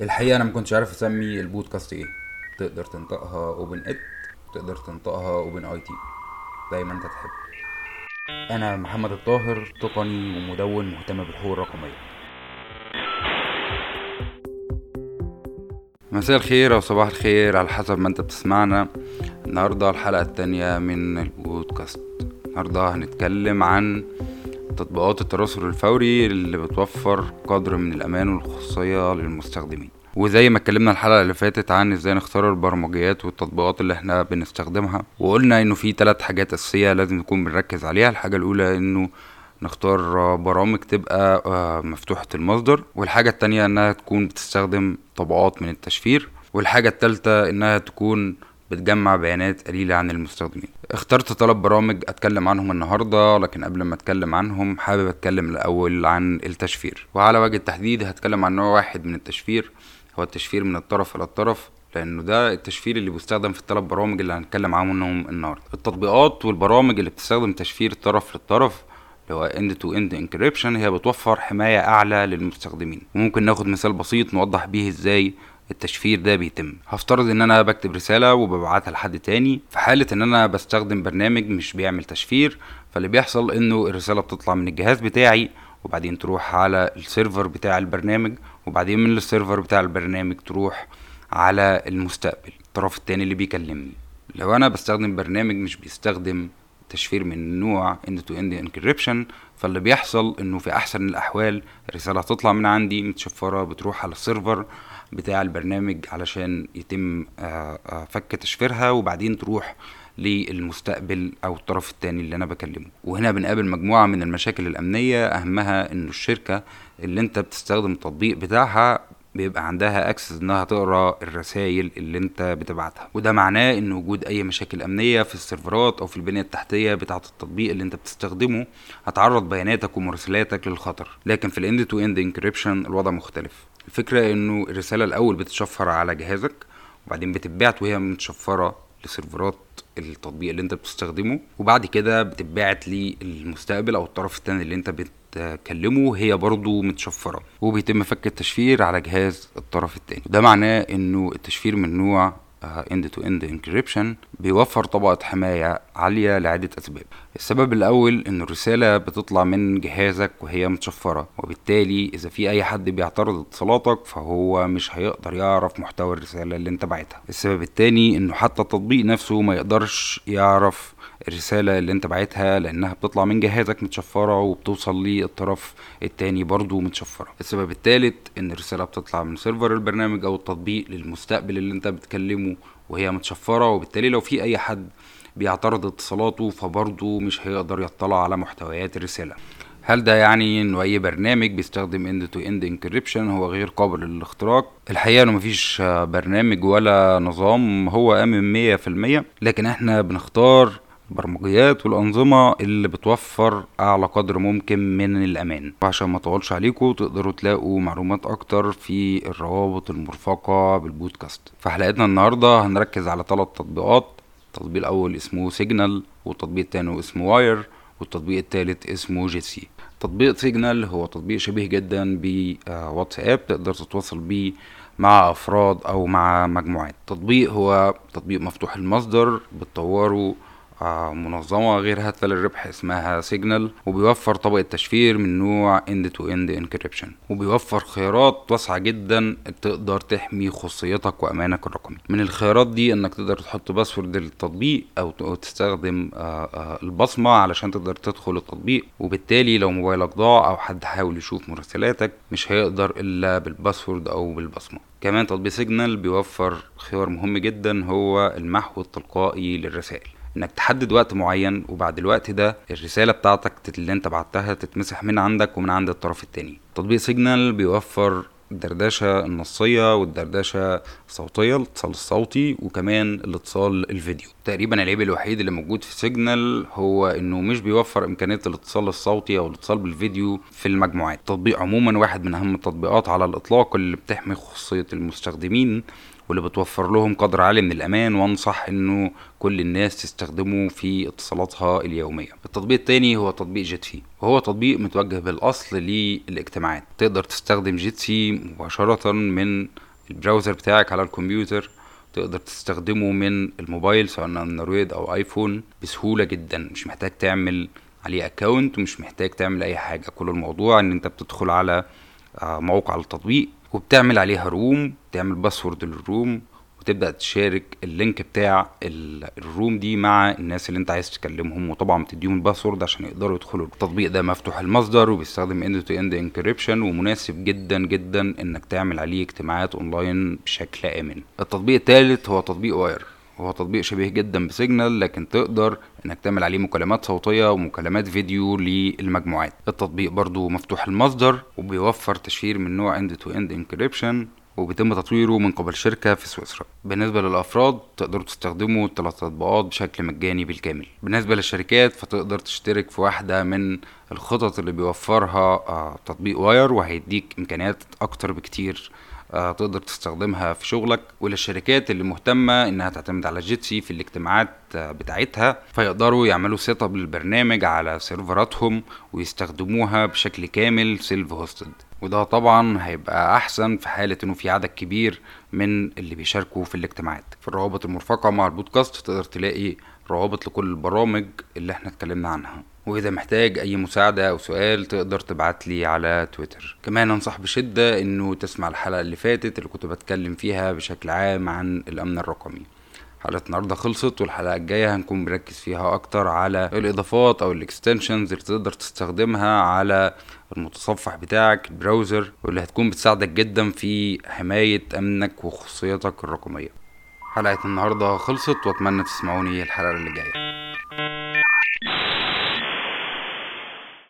الحقيقة أنا ما كنتش عارف أسمي البودكاست إيه. تقدر تنطقها Open It تقدر تنطقها Open IT زي ما أنت تحب. أنا محمد الطاهر تقني ومدون مهتم بالحقوق الرقمية. مساء الخير أو صباح الخير على حسب ما أنت بتسمعنا. النهاردة الحلقة التانية من البودكاست. النهاردة هنتكلم عن تطبيقات التراسل الفوري اللي بتوفر قدر من الأمان والخصوصية للمستخدمين. وزي ما اتكلمنا الحلقة اللي فاتت عن إزاي نختار البرمجيات والتطبيقات اللي إحنا بنستخدمها وقلنا إنه في ثلاث حاجات أساسية لازم نكون بنركز عليها. الحاجة الأولى إنه نختار برامج تبقى آه، مفتوحة المصدر والحاجة التانية إنها تكون بتستخدم طبقات من التشفير والحاجة التالتة إنها تكون بتجمع بيانات قليلة عن المستخدمين. اخترت ثلاث برامج أتكلم عنهم النهاردة لكن قبل ما أتكلم عنهم حابب أتكلم الأول عن التشفير. وعلى وجه التحديد هتكلم عن نوع واحد من التشفير هو التشفير من الطرف إلى الطرف لأنه ده التشفير اللي بيستخدم في الثلاث برامج اللي هنتكلم عنهم النهارده. التطبيقات والبرامج اللي بتستخدم تشفير الطرف للطرف اللي هو end to end encryption هي بتوفر حماية أعلى للمستخدمين. وممكن ناخد مثال بسيط نوضح بيه إزاي التشفير ده بيتم. هفترض إن أنا بكتب رسالة وببعتها لحد تاني في حالة إن أنا بستخدم برنامج مش بيعمل تشفير فاللي بيحصل إنه الرسالة بتطلع من الجهاز بتاعي وبعدين تروح على ال server بتاع البرنامج وبعدين من ال server بتاع البرنامج تروح على المستقبل. الطرف التاني اللي بيكلمني. لو أنا بستخدم برنامج مش بيستخدم تشفير من نوع end to end encryption فاللي بيحصل إنه في أحسن الأحوال الرسالة هتطلع من عندي متشفرة بتروح على ال server بتاع البرنامج علشان يتم آه، آه، فك تشفيرها وبعدين تروح للمستقبل أو الطرف التاني اللي أنا بكلمه. وهنا بنقابل مجموعة من المشاكل الأمنية أهمها إنه الشركة اللي أنت بتستخدم التطبيق بتاعها بيبقى عندها access إنها تقرأ الرسائل اللي أنت بتبعتها. وده معناه إن وجود أي مشاكل أمنية في السيرفرات أو في البنية التحتية بتاعة التطبيق اللي أنت بتستخدمه هتعرض بياناتك ومراسلاتك للخطر. لكن في ال end to end encryption الوضع مختلف. الفكرة إنه الرسالة الأول بتتشفر على جهازك وبعدين بتتبعت وهي متشفرة لسيرفرات التطبيق اللي أنت بتستخدمه وبعد كده بتتبعت للمستقبل أو الطرف الثاني اللي أنت بتكلمه هي برضو متشفرة وبيتم فك التشفير على جهاز الطرف الثاني ده معناه إنه التشفير من نوع end to end encryption بيوفر طبقة حماية عالية لعدة أسباب. السبب الأول إن الرسالة بتطلع من جهازك وهي متشفرة وبالتالي إذا في أي حد بيعترض اتصالاتك فهو مش هيقدر يعرف محتوى الرسالة اللي أنت بعتها السبب التاني إنه حتى التطبيق نفسه ما يقدرش يعرف الرسالة اللي انت بعتها لأنها بتطلع من جهازك متشفرة وبتوصل للطرف التاني برضو متشفرة. السبب التالت إن الرسالة بتطلع من server البرنامج أو التطبيق للمستقبل اللي انت بتكلمه وهي متشفرة وبالتالي لو في أي حد بيعترض اتصالاته فبرضه مش هيقدر يطلع على محتويات الرسالة. هل ده يعني إنه أي برنامج بيستخدم end to end encryption هو غير قابل للاختراق؟ الحقيقة إنه مفيش برنامج ولا نظام هو أمن مية في المية لكن إحنا بنختار البرمجيات والأنظمة اللي بتوفر أعلى قدر ممكن من الأمان. وعشان ما أطولش عليكم تقدروا تلاقوا معلومات أكتر في الروابط المرفقة بالبودكاست. في حلقتنا النهاردة هنركز على ثلاث تطبيقات. التطبيق الأول اسمه Signal والتطبيق التاني اسمه Wire والتطبيق التالت اسمه جيسي تطبيق Signal هو تطبيق شبيه جدا بواتساب تقدر تتواصل بيه مع أفراد أو مع مجموعات. تطبيق هو تطبيق مفتوح المصدر بتطوره منظمة غير هادفة للربح اسمها Signal وبيوفر طبقة تشفير من نوع end to end encryption وبيوفر خيارات واسعة جدا تقدر تحمي خصوصيتك وأمانك الرقمي. من الخيارات دي إنك تقدر تحط password للتطبيق أو تستخدم البصمة علشان تقدر تدخل التطبيق وبالتالي لو موبايلك ضاع أو حد حاول يشوف مراسلاتك مش هيقدر إلا بال password أو بالبصمة. كمان تطبيق Signal بيوفر خيار مهم جدا هو المحو التلقائي للرسائل. إنك تحدد وقت معين وبعد الوقت ده الرسالة بتاعتك اللي أنت بعتها تتمسح من عندك ومن عند الطرف التاني. تطبيق Signal بيوفر الدردشة النصية والدردشة الصوتية الاتصال الصوتي وكمان الاتصال الفيديو. تقريبا العيب الوحيد اللي موجود في Signal هو إنه مش بيوفر إمكانية الاتصال الصوتي أو الاتصال بالفيديو في المجموعات. التطبيق عموما واحد من أهم التطبيقات على الإطلاق اللي بتحمي خصوصية المستخدمين واللي بتوفر لهم قدر عالي من الأمان وأنصح إنه كل الناس تستخدمه في اتصالاتها اليومية. التطبيق التاني هو تطبيق Jitsi وهو تطبيق متوجه بالأصل للاجتماعات. تقدر تستخدم Jitsi مباشرة من ال browser بتاعك على الكمبيوتر تقدر تستخدمه من الموبايل سواء أندرويد أو آيفون بسهولة جدا. مش محتاج تعمل عليه account ومش محتاج تعمل أي حاجة. كل الموضوع إن أنت بتدخل على آه، موقع التطبيق وبتعمل عليها room تعمل password لل room وتبدأ تشارك ال link بتاع ال room دي مع الناس اللي انت عايز تكلمهم وطبعا بتديهم ال password عشان يقدروا يدخلوا التطبيق ده مفتوح المصدر وبيستخدم end to end encryption ومناسب جدا جدا إنك تعمل عليه اجتماعات اونلاين بشكل آمن. التطبيق الثالث هو تطبيق Wire هو تطبيق شبيه جدا ب Signal لكن تقدر إنك تعمل عليه مكالمات صوتية ومكالمات فيديو للمجموعات. التطبيق برضو مفتوح المصدر وبيوفر تشفير من نوع end to end encryption وبيتم تطويره من قبل شركة في سويسرا. بالنسبة للأفراد تقدروا تستخدموا الثلاث تطبيقات بشكل مجاني بالكامل. بالنسبة للشركات فتقدر تشترك في واحدة من الخطط اللي بيوفرها آه، تطبيق Wire وهيديك إمكانيات أكتر بكتير. تقدر تستخدمها في شغلك وللشركات اللي مهتمة إنها تعتمد على Jitsi في الاجتماعات بتاعتها فيقدروا يعملوا set up للبرنامج على سيرفراتهم ويستخدموها بشكل كامل self hosted وده طبعا هيبقى أحسن في حالة إنه في عدد كبير من اللي بيشاركوا في الاجتماعات. في الروابط المرفقة مع البودكاست تقدر تلاقي روابط لكل البرامج اللي إحنا اتكلمنا عنها. وإذا محتاج أي مساعدة أو سؤال تقدر تبعت لي على تويتر. كمان أنصح بشدة إنه تسمع الحلقة اللي فاتت اللي كنت بتكلم فيها بشكل عام عن الأمن الرقمي. حلقة النهاردة خلصت والحلقة الجاية هنكون بنركز فيها أكتر على الإضافات أو ال extensions اللي تقدر تستخدمها على المتصفح بتاعك البراوزر واللي هتكون بتساعدك جدا في حماية أمنك وخصوصيتك الرقمية. حلقة النهاردة خلصت وأتمنى تسمعوني الحلقة اللي جاية.